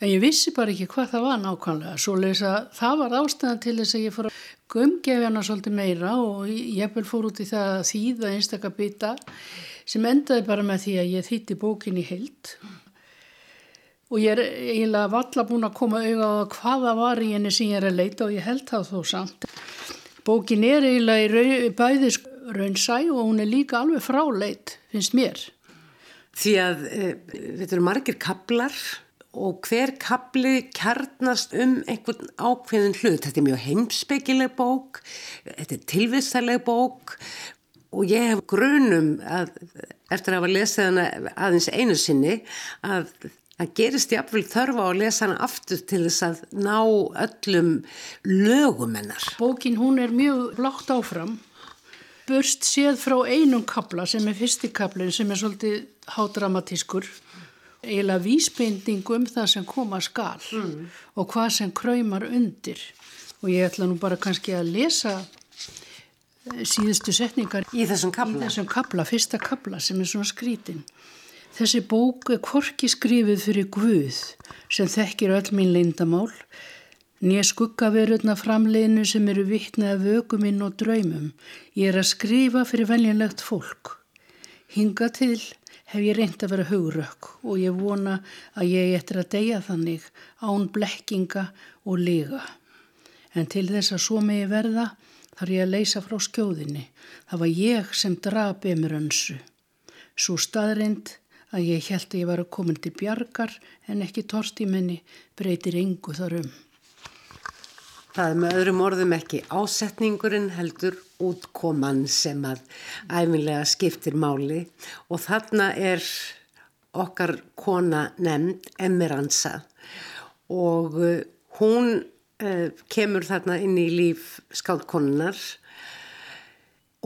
En ég vissi bara ekki hvað það var nákvæmlega, svo leiðis að það var ástæðan til þess að ég fór að gumgefi hana svolítið meira og ég vel fór út í það að þýða einstakar bytta sem endaði bara með því að ég þýtti bókin í heilt og ég er eiginlega valla búin að koma auða á hvaða var í henni sem ég er að leita og ég held það þó samt. Bókin er eiginlega í bæðis raunsæ og hún er líka alveg fráleit, finnst mér. Því að e, þetta eru margir kablar og hver kabli kjarnast um einhvern ákveðin hlut. Þetta er mjög heimsbyggileg bók, þetta er tilvistarleg bók og ég hef grunum að eftir að hafa lesið hana aðeins einu sinni að það gerist jáfnvel þörfa á að lesa hana aftur til þess að ná öllum lögum hennar. Bókin hún er mjög blátt áfram börst séð frá einum kabla sem er fyrstikablin sem er svolítið hádramatískur eiginlega vísbendingum það sem koma skal mm. og hvað sem kræmar undir og ég ætla nú bara kannski að lesa síðustu setningar í þessum kabla, í þessum kabla fyrsta kabla sem er svona skrítin. Þessi bók er korki skrifið fyrir Guð sem þekkir öll mín leindamál, nýja skuggaverurna framleginu sem eru vittnað af vökuminn og draumum. Ég er að skrifa fyrir veljanlegt fólk. Hinga til hef ég reynd að vera hugrökk og ég vona að ég eftir að deyja þannig án blekkinga og liga. En til þess að svo megi verða þar ég að leysa frá skjóðinni. Það var ég sem drap emir önsu. Svo staðrind að ég held að ég var að koma til bjargar en ekki menni breytir yngu þar um. Það er með öðrum orðum ekki ásetningurinn heldur útkoman sem að æfinlega skiptir máli. Og þarna er okkar kona nefnd Emiransa og uh, hún uh, kemur þarna inn í líf skáldkonunnar.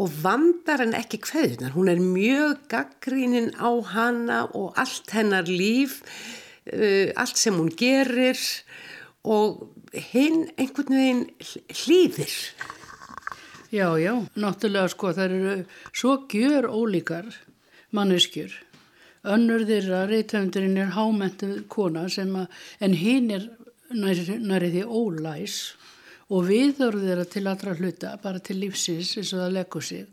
Og vandar henn ekki hverjunar. Hún er mjög gaggrínin á hana og allt hennar líf, uh, allt sem hún gerir. Og hinn einhvern veginn hlýðir. Já, já, náttúrulega sko það eru svo gjör ólíkar manneskjur. Önnur þeirra reytöndurinn er hámentuð kona sem að, en hinn er næri því ólæs og viðhörðu þeirra til allra hluta, bara til lífsins eins og það leggur sig,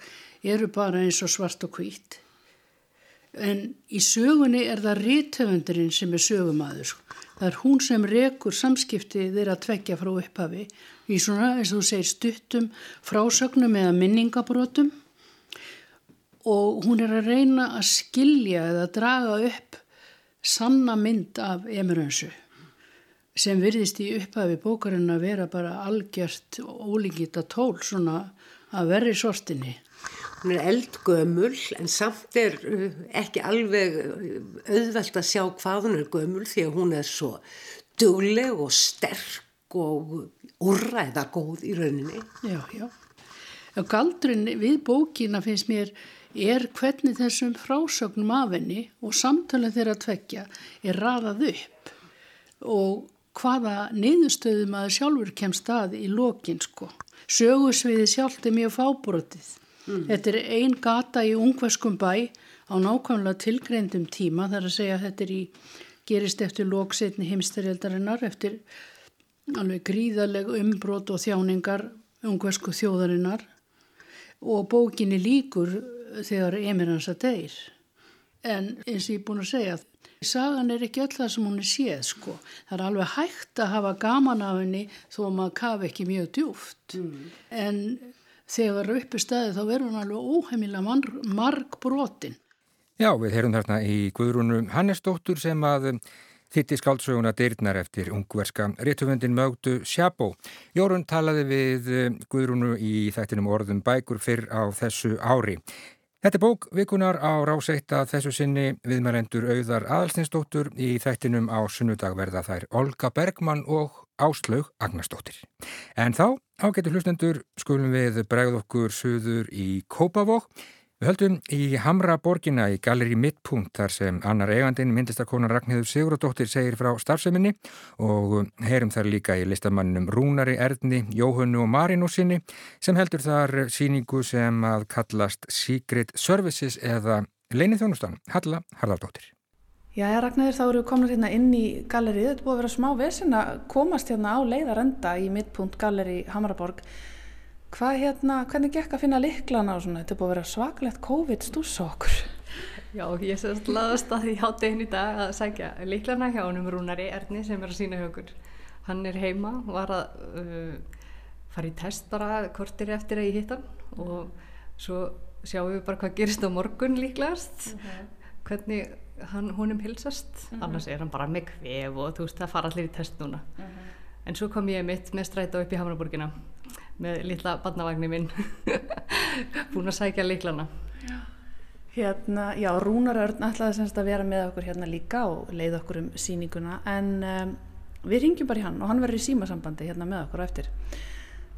eru bara eins og svart og hvít. En í sögunni er það rítöfundurinn sem er sögumadur. Það er hún sem rekur samskipti þeirra tvekja frá upphafi í svona, eins og þú segir, stuttum frásögnum eða minningabrótum og hún er að reyna að skilja eða draga upp sanna mynd af Emerönsu sem virðist í upphafi bókarinn að vera bara algjört ólíkita tól svona að verri sortinni. Hún er eldgömul en samt er uh, ekki alveg uh, auðvelt að sjá hvað hún er gömul því að hún er svo dugleg og sterk og úrræða góð í rauninni. Já, já. Og galdurinn við bókina finnst mér er hvernig þessum frásögnum af henni og samtalið þeirra tvekja er raðað upp og hvaða niðurstöðum að sjálfur kemst að í lokin sko. Sögusviði sjálft er mjög fábrotið. Mm. Þetta er ein gata í ungverskum bæ á nákvæmlega tilgreindum tíma þar að segja að þetta í gerist eftir lóksetni heimstærialdarinnar eftir alveg gríðaleg umbrot og þjáningar ungversku þjóðarinnar og bókinni líkur þegar Emir hans að deyr. En eins og ég er búin að segja Sagan er ekki öll það sem hún er séð sko. Það er alveg hægt að hafa gaman af henni þó að maður kafi ekki mjög djúft. Mm. En þegar uppi staði þá verður hún alveg óheimilega marg brotin. Já, við heyrum þarna í Guðrúnu Hannesdóttur sem að þitti skáldsöguna dyrnar eftir ungverska réttufundin mögdu Sjabó. Jórun talaði við Guðrúnu í þættinum orðum bækur fyrr á þessu ári. Þetta er bók vikunar á ráseitt að þessu sinni viðmælendur auðar aðalstinsdóttur í þættinum á sunnudag verða þær Olga Bergmann og Áslaug Agnarsdóttir. En þá, ágættu hlustendur, skulum við bregð okkur suður í Kópavók Við höldum í Hamra borgina í Galeri Midpunkt þar sem annar eigandin myndistarkonan Ragnhildur Siguradóttir segir frá starfseminni og heyrum þar líka í listamannum Rúnari Erdni, Jóhönnu og Marinúsinni sem heldur þar síningu sem að kallast Secret Services eða Leinið þjónustan, Halla Harðardóttir. Já, Ragnhildur, þá eru við komin hérna inn í galerið. Þetta búið að vera smá vesen að komast hérna á leiðarenda í Midpunkt Galeri Hamraborg. Hvað hérna, hvernig gekk að finna liklana og svona, þetta búið að vera svaklegt COVID-stúsa okkur? Já, ég sérst laðast að því háttegin í dag að sækja liklana hjá húnum Rúnari Erni sem er að sína okkur. Hann er heima, var að uh, fara í test bara kortir eftir að ég hitt hann og svo sjáum við bara hvað gerist á morgun líklegast, uh mhm. -huh. hvernig hann, húnum hilsast, mhm. -huh. annars er hann bara með kvef og þú veist það fara allir í test núna. -huh. En svo kom ég mitt með stræta upp í Hamraborgina með litla badnavagni minn (laughs) búin að sækja liklana já. Hérna, já, Rúnar Örn ætlaði semst að vera með okkur hérna líka og leið okkur um síninguna en um, við ringjum bara í hann og hann verður í símasambandi hérna með okkur eftir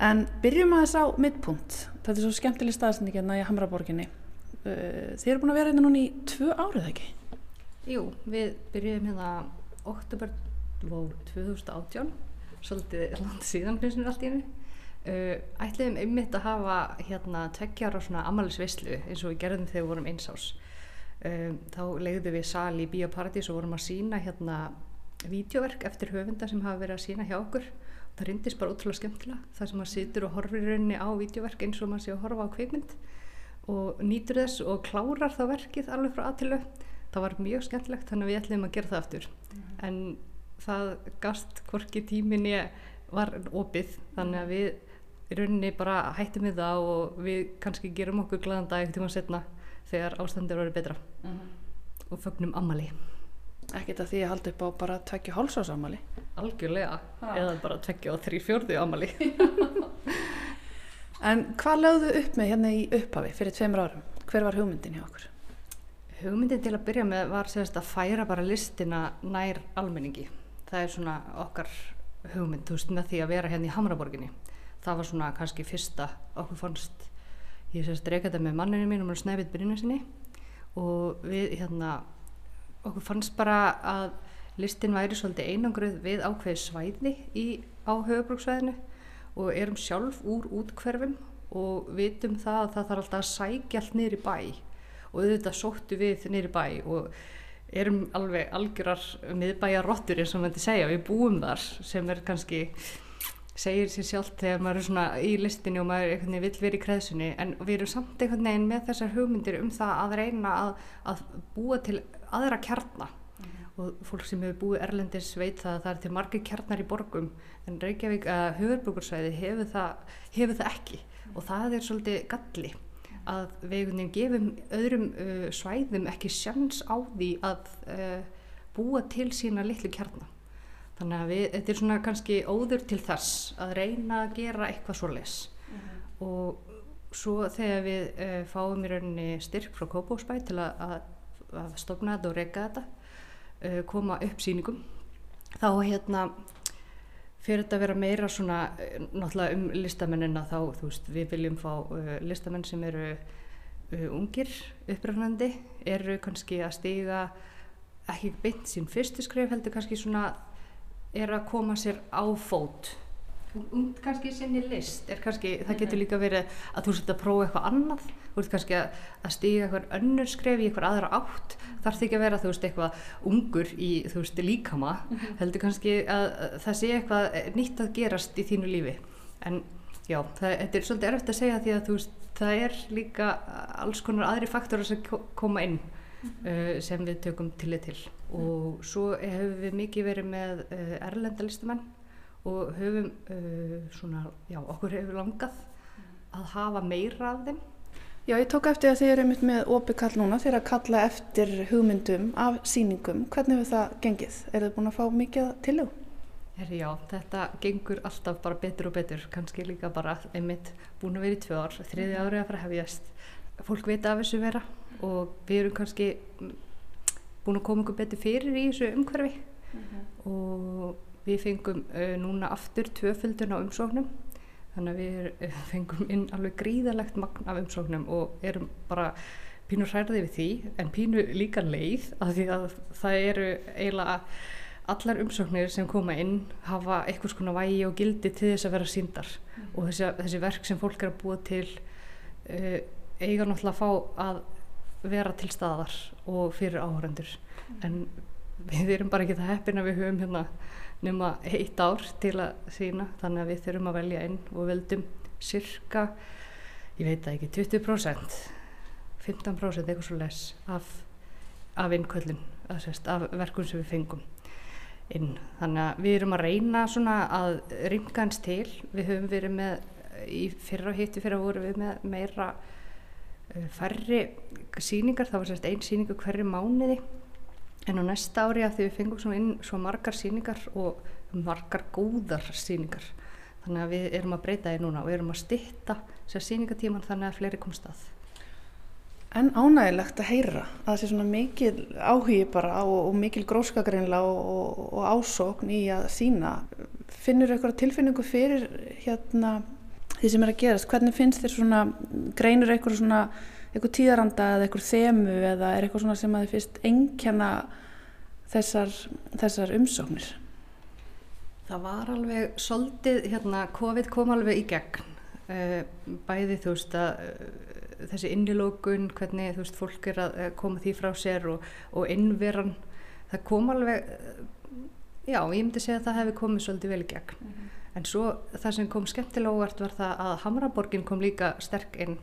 en byrjum að þess á middpunkt þetta er svo skemmtileg staðsending hérna í Hamraborginni uh, þið eru búin að vera hérna núna í tvö árið ekki? Jú, við byrjum hérna oktober 2018 svolítið langt síðan finnst mér allt í henni Uh, ætliðum einmitt að hafa hérna tveggjar á svona amalisvislu eins og við gerðum þegar við vorum einsás um, þá legðum við sal í Bíoparadís og vorum að sína hérna vídeoverk eftir höfunda sem hafa verið að sína hjá okkur. Það rindist bara útrúlega skemmtilega. Það sem maður situr og horfir rauninni á vídeoverk eins og maður sé að horfa á kveikmynd og nýtur þess og klárar það verkið alveg frá aðtilu það var mjög skemmtilegt þannig að við ætliðum að gera það aftur mm. en það gast hvorki tíminni var opið þannig að við í rauninni bara hættum við það og við kannski gerum okkur glæðan dag eftir maður setna þegar ástandir verður betra mhm. -huh. og fögnum ammali Ekkert að því að halda upp á bara tveggja hálsás ammali Algjörlega, ha. eða bara tveggja og þrý fjörðu ammali En hvað lögðu upp með hérna í upphafi fyrir tveimur árum? Hver var hugmyndin hjá okkur? Hugmyndin til að byrja með var sérst að færa bara listina nær almenningi. Það er svona okkar hugmynd, þú veist, með því að vera hérna í Hamraborginni. Það var svona kannski fyrsta okkur fannst ég sérst reyka þetta með manninu mín og snæfið byrjina sinni og við hérna okkur fannst bara að listin væri svolítið einangruð við ákveði svæði í, á höfubrúksvæðinu og erum sjálf úr útkverfum og vitum það að það þarf alltaf að sækja allt niður í bæ og auðvitað sóttu við í bæ og erum alveg algjörar miðbæjar rottur eins og maður til segja, við búum þar sem er kannski segir sér sjálf þegar maður er svona í listinu og maður vill vera í kreðsunni en við erum samt einhvern veginn með þessar hugmyndir um það að reyna að, að búa til aðra kjarnar mm -hmm. og fólk sem hefur búið erlendis veit það að það er til margir kjarnar í borgum en Reykjavík að höfurbrukursvæði hefur það, hefur það ekki -hmm. og það er svolítið galli að við gefum öðrum uh, svæðum ekki sjans á því að uh, búa til sína litlu kjarnar. Þannig að við, þetta er svona kannski óður til þess að reyna að gera eitthvað svo les uh -huh. og svo þegar við fáum í rauninni styrk frá Kópásbæ til að, að, að stopna þetta og reyka þetta, koma upp síningum, þá hérna fyrir þetta að vera meira svona náttúrulega um listamennina þá þú veist við viljum fá listamenn sem eru ungir uppröfnandi, eru kannski að stiga ekki beint sín fyrstu skrif heldur kannski svona er að koma sér á fót. Um, kannski sinni list kannski, það getur líka verið að þú setja að prófa eitthvað annað þú veist kannski að, að stíga eitthvað önnur skref í eitthvað aðra átt. Þarf því ekki að vera þú veist eitthvað ungur í þú veist líkama. Mm -hmm. heldur kannski að, að það sé eitthvað nýtt að gerast í þínu lífi. En já, það, þetta er svolítið erfitt að segja því að þú veist það er líka alls konar aðri faktorar sem koma inn mm -hmm. uh, sem við tökum til til. Og svo hefur við mikið verið með uh, erlenda listumenn og höfum uh, svona, já, okkur hefur langað að hafa meira af þeim Já, ég tók eftir að þið eru einmitt með opið kall núna þegar að kalla eftir hugmyndum af síningum. Hvernig hefur það gengið? Er þið búin að fá mikið til þú? Já, þetta gengur alltaf bara betur og betur, kannski líka bara einmitt búin að vera í tvö ár, þriði ári að fara hefjast. Fólk veit af þessu vera og við erum kannski búin að koma ykkur betur fyrir í þessu umhverfi mhm. -huh. og við fengum uh, núna aftur tvöföldun á umsóknum þannig að við (laughs) fengum inn alveg gríðalegt magn af umsóknum og erum bara pínu hræðið við því en pínu líka leið að því að það eru eiginlega allar umsóknir sem koma inn hafa einhvers konar vægi og gildi til þess að vera síndar mm. og þessi, þessi verk sem fólk er að búa til uh, eiga náttúrulega að fá að vera til staðar og fyrir áhörandur mm. en við erum bara ekki það heppin að við höfum hérna nema eitt ár til að sína þannig að við þurfum að velja inn og veldum cirka, ég veit ekki 20% 15% eitthvað svo les af, af innköllin, af verkum sem við fengum inn. Þannig að við erum að reyna svona að ringa hans til, við höfum verið með í fyrra hitti fyrir að voru við með meira Eh, færri síningar, það var sérst einn síningu hverju mánuði en á næsta ári að því við fengum svona inn svo margar síningar og margar góðar síningar þannig að við erum að breyta því núna og erum að stitta sér síningatíman þannig að fleiri komst að. En ánægilegt að heyra að það sé svona mikil áhugi bara og, og mikil gróskagreinlega og, og, og ásókn í að sína finnur þú eitthvað tilfinningu fyrir hérna því sem er að gerast, hvernig finnst þér svona greinur eitthvað svona eitthvað tíðaranda eða eitthvað þemu eða er eitthvað svona sem að þið finnst engkjana þessar, þessar umsóknir Það var alveg soldið, hérna COVID kom alveg í gegn uh, bæði þú veist að uh, þessi innilókun, hvernig þú veist fólk er að koma því frá sér og, og innveran, það kom alveg já, ég myndi segja að það hefði komið svolítið vel í gegn mm -hmm. En svo það sem kom skemmtilega óvart var það að Hamraborgin kom líka sterk inn.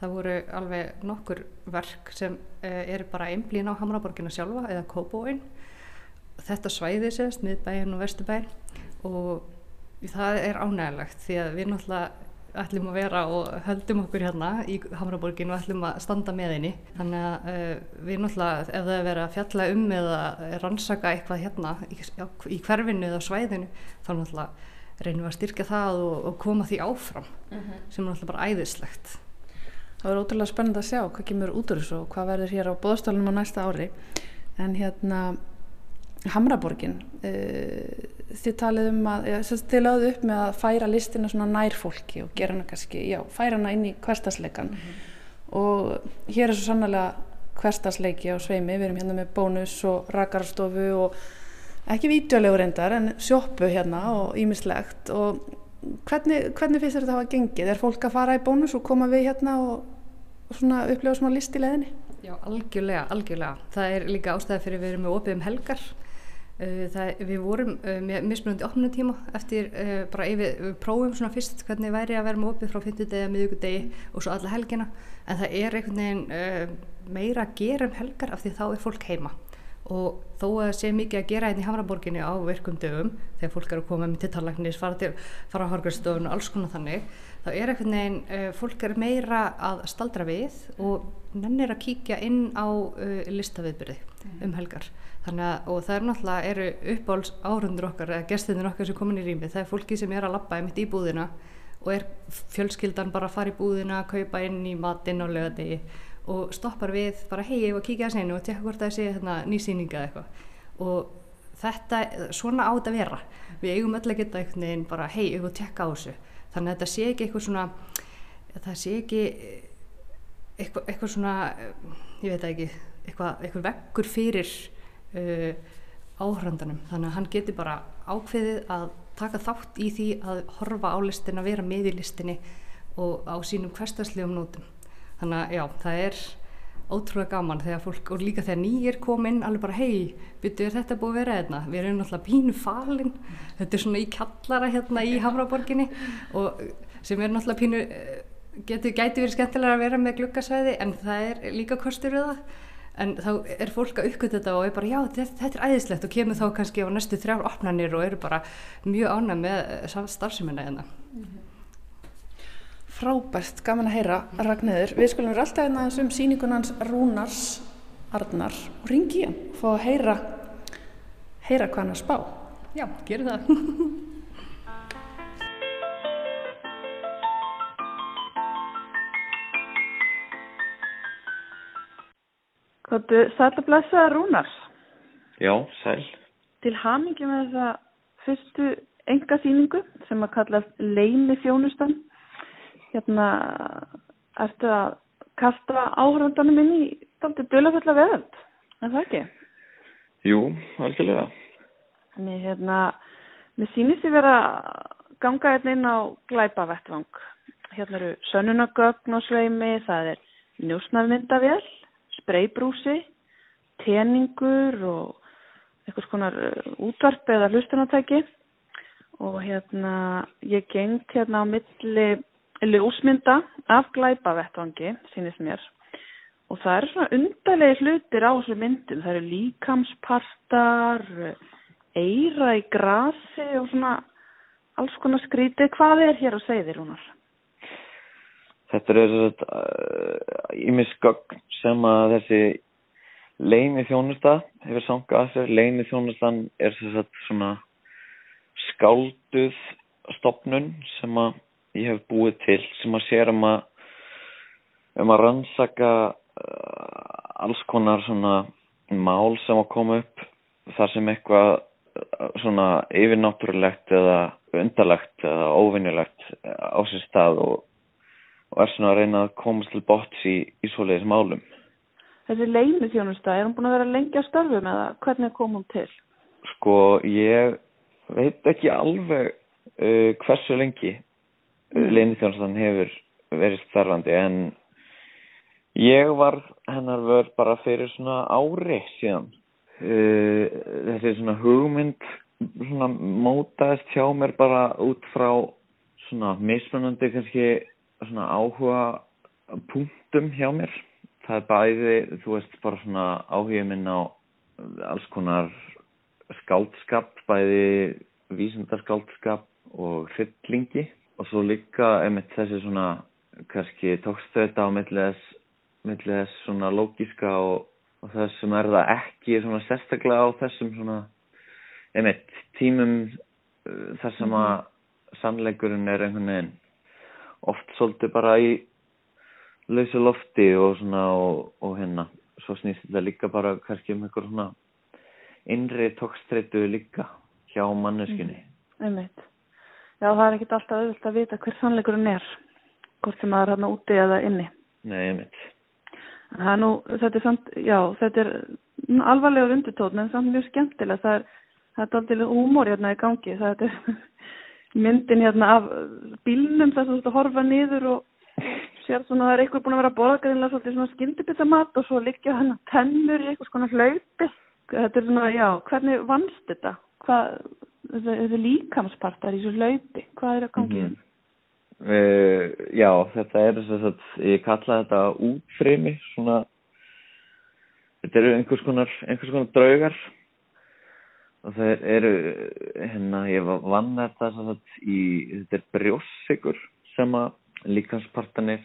Það voru alveg nokkur verk sem uh, eru bara einblín á Hamraborgina sjálfa eða Kóbóin. Þetta svæði sést, miðbæin og vestubæin og það er ánægilegt því að við náttúrulega ætlum að vera og höldum okkur hérna í Hamraborgin og ætlum að standa með henni. Þannig að uh, við náttúrulega, ef það er verið að fjalla um eða rannsaka eitthvað hérna í, í hverfinu eða svæðinu, þá náttúrulega reynum við að styrka það og, og koma því áfram uh mhm. -huh. sem er alltaf bara æðislegt Það verður ótrúlega spennend að sjá hvað kemur út úr þessu og hvað verður hér á bóðstólunum á næsta ári en hérna Hamraborgin uh, þið talið um að ja, þið laðið upp með að færa listina svona nær fólki og gera hana kannski, já, færa hana inn í hverstasleikan mhm. -huh. og hér er svo sannlega hverstasleiki á sveimi, við erum hérna með bónus og rakarstofu og ekki vítjulegur reyndar en sjóppu hérna og ímislegt og hvernig, hvernig finnst þetta að hafa gengið? Er fólk að fara í bónus og koma við hérna og, og svona upplifa smá list í leðinni? Já, algjörlega, algjörlega. Það er líka ástæði fyrir við erum með opið um helgar. Uh, það, við vorum uh, með mismunandi opnum tíma eftir uh, bara yfir, við prófum svona fyrst hvernig væri að vera með opið frá 50 degi að miðugudegi og svo alla helgina en það er einhvern veginn meira að gera um helgar af því þá er fólk heima og þó að sé mikið að gera hérna í Hamraborginni á virkum dögum þegar fólk eru að koma með tittarlagnis, fara, fara á harkarstofun og alls konar þannig þá er eitthvað neginn, uh, fólk er meira að staldra við og nennir að kíkja inn á uh, listaviðbyrði mm. um helgar. Þannig að, og það er náttúrulega, eru uppáhalds áhundur okkar, eða gestinir okkar sem komin í rými, það er fólki sem er að lappa einmitt í búðina og er fjölskyldan bara að fara í búðina, kaupa inn í matinn á lögadegi og stoppar við bara hei, ég var að kíkja að segna og tekka hvort það sé hérna, nýsýninga eða eitthvað. Og þetta, svona á þetta vera. Við eigum öll að geta veginn bara hei, ég var að tekka á þessu þannig að þetta sé ekki eitthvað svona það sé ekki eitthvað, eitthvað svona ég veit ekki, eitthvað, eitthvað vekkur fyrir uh, áhrandanum þannig að hann getur bara ákveðið að taka þátt í því að horfa á listin að vera með í listinni og á sínum hverstaslegum nótum. Þannig að já, það er ótrúlega gaman þegar fólk, og líka þegar nýjir kom inn alveg bara hei, byrju er þetta búið að vera hérna? Við erum náttúrulega pínu falin. Þetta er svona í kallara hérna í Hamraborginni og sem er náttúrulega pínu getur gæti verið skemmtilega að vera með glukkasvæði en það er líka kostur við það. En þá er fólk að uppgöta þetta og er bara já þetta, er æðislegt. Og kemur þá kannski á næstu þrjár opnarnir og eru bara mjög ánæg með starfseminna hérna. Mm -hmm. Frábært, gaman að heyra Ragnæður, við skulum vera alltaf hérna um síningunans Rúnars Arnar og ringi hann og fá að heyra heyra hvað hann að spá Já, gerum það Kvotu sæl að blessa Rúnars. Já, sæl. Til hamingi með þessa fyrstu enga síningu sem að kallast Leini þjónustan. Hérna ertu að kasta áhrandanum inn í daltið dölafölla veðöld, er það ekki? Jú, algjörlega. Þannig hérna, mér sýnist ég vera ganga hérna inn á glæpavettvang. Hérna eru sönnunagögn og sveimi, það er njósnarmyndavél spreybrúsi, teningur og eitthvað skonar uh, útvarp eða hlustunatæki og hérna ég gengt hérna á milli ljósmynda af glæpavettvangi, sínist mér og það eru svona undarlega hlutir á þessu myndum, það eru líkamspartar, eira í grasi og svona alls konar skrítið. Hvað er hér að segja þér, Rúnar? Þetta er ímisgögn uh, sem að þessi leini þjónusta hefur sangað að sér. Leini þjónustan er svona skálduð stopnun sem að ég hef búið til sem að sér um að, um að rannsaka uh, alls konar svona mál sem að koma upp þar sem eitthvað uh, svona yfirnáttúrulegt eða undarlegt eða óvinnilegt á sér stað og og er svona að reyna að komast til bots í, í svoleiðis málum. Þessi leinu þjónusta, er hún búin að vera lengi á störfum eða hvernig kom hún til? Sko, ég veit ekki alveg uh, hversu lengi leinu þjónustan hefur verið starfandi en ég var hennar vörð bara fyrir svona ári síðan. Uh, þessi svona hugmynd svona mótaðist hjá mér bara út frá svona mismunandi kannski svona áhuga punktum hjá mér það er bæði, þú veist, bara svona áhuga minn á alls konar skáldskap bæði vísundarskáldskap og hryllingi og svo líka einmitt þessi svona kannski tókstöðta á millið þess, þess svona lógiska og, og þessum er það ekki svona sérstaklega á þessum svona einmitt tímum uh, þar sem að sannleikurinn er einhvern veginn oft svolítið bara í lausa lofti og svona og, og hérna. Svo snýst þetta líka bara kannski um einhver svona innri tókstreitu líka hjá manneskinni mm, Já það er ekkit alltaf auðvilt að vita hver sannleikurinn er hvort sem það er hérna úti eða inni. Nei, einmitt. Það er nú, þetta er samt, já, þetta er alvarlega undirtótt en samt mjög skemmtilega það er, það er aldrei húmór hérna í gangi. Það er (laughs) myndin hérna af bílnum þess að horfa niður og sér svona að það er eitthvað búin að vera að borða greinlega svolítið svona skyndibitamat og svo liggja hann að tennur í eitthvað svona hlaupi. Þetta er svona, já, hvernig vannst þetta? Hvað, þessi líkamspartar í svo hlaupi, hvað er að gangið? Mm -hmm. uh, já, þetta er þess að ég kalla þetta útfrimi svona þetta eru einhvers konar einhvers konar draugar og það eru hérna ég vann þetta í þetta er brjóssikur sem að líkanspartanir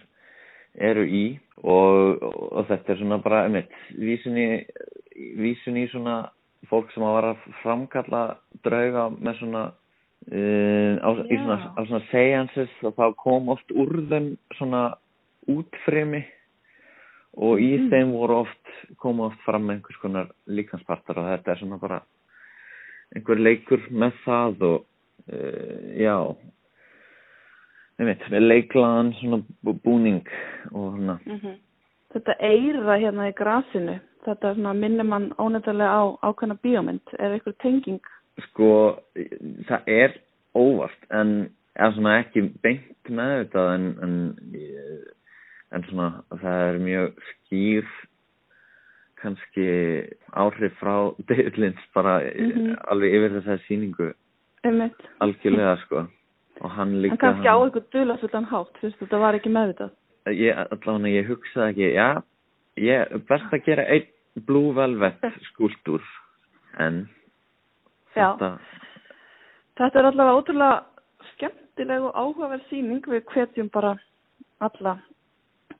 eru í og, og þetta er svona bara einmitt, vísun í, vísun í svona fólk sem að vara að framkalla drauga með svona, uh, á, svona, á svona seances og þá kom oft úr þeim svona útfremi og í mm. þeim voru oft, koma oft fram einhvers konar líkanspartar og þetta er svona bara einhver leikur með það og uh, já einmitt, með leiklaðan svona búning og svona mm -hmm. Þetta eira hérna í grasinu þetta svona, minnir mann ónefnilega á ákveðna bíómynd, er eitthvað tenging? Sko, það er óvart en er svona ekki beint með þetta en, en, en svona það er mjög skýr kannski áhrif frá (laughs) David Lynch bara mm -hmm. alveg yfir þessari síningu Einmitt. algjörlega sko og hann líka en kannski hann... á eitthvað dulasullan hátt fyrst þetta var ekki meðvitað ég, allavega ég hugsaði ekki já, ég best að gera einn Blue Velvet skúldur en já þetta... þetta er allavega ótrúlega skemmtileg og áhugaverð síning við hvetjum bara alla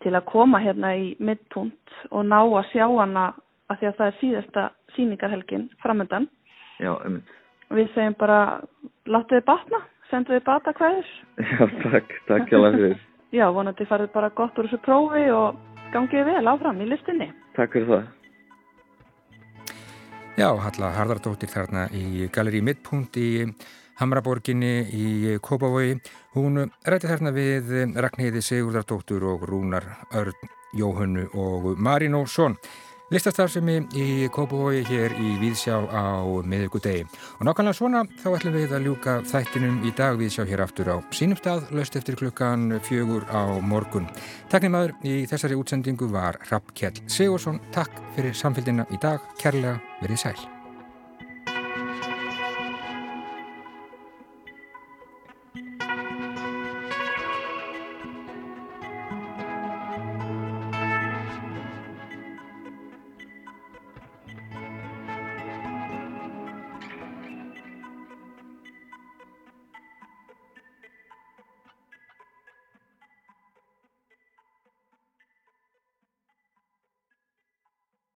til að koma hérna í middpunkt og ná að sjá hana að því að það er síðasta síningarhelgin framöndan. Já, um. Við segjum bara, láttu þið batna, sendu þið bata hverjus. Já, takk, takk hjá fyrir. (laughs) Já, vonandi farið bara gott úr þessu prófi og gangið vel áfram í listinni. Takk fyrir það. Já, Halla Harðardóttir þarna í Galeri Midpunkt í Hamraborginni í Kópavogi. Hún rætti þarna við Ragnheiði Sigurdardóttur og Rúnar Örn Jóhannu og Marínósson. Listastarfsemi í Kópavogi hér í Víðsjá á miðugudegi. Og nákvæmlega svona þá ætlum við að ljúka þættinum í dag Víðsjá hér aftur á sínum stað, löst eftir klukkan fjögur á morgun. Taknimaður í þessari útsendingu var Rapp Kjell Sigursson. Takk fyrir samfélgina í dag. Kærlega verið sæl.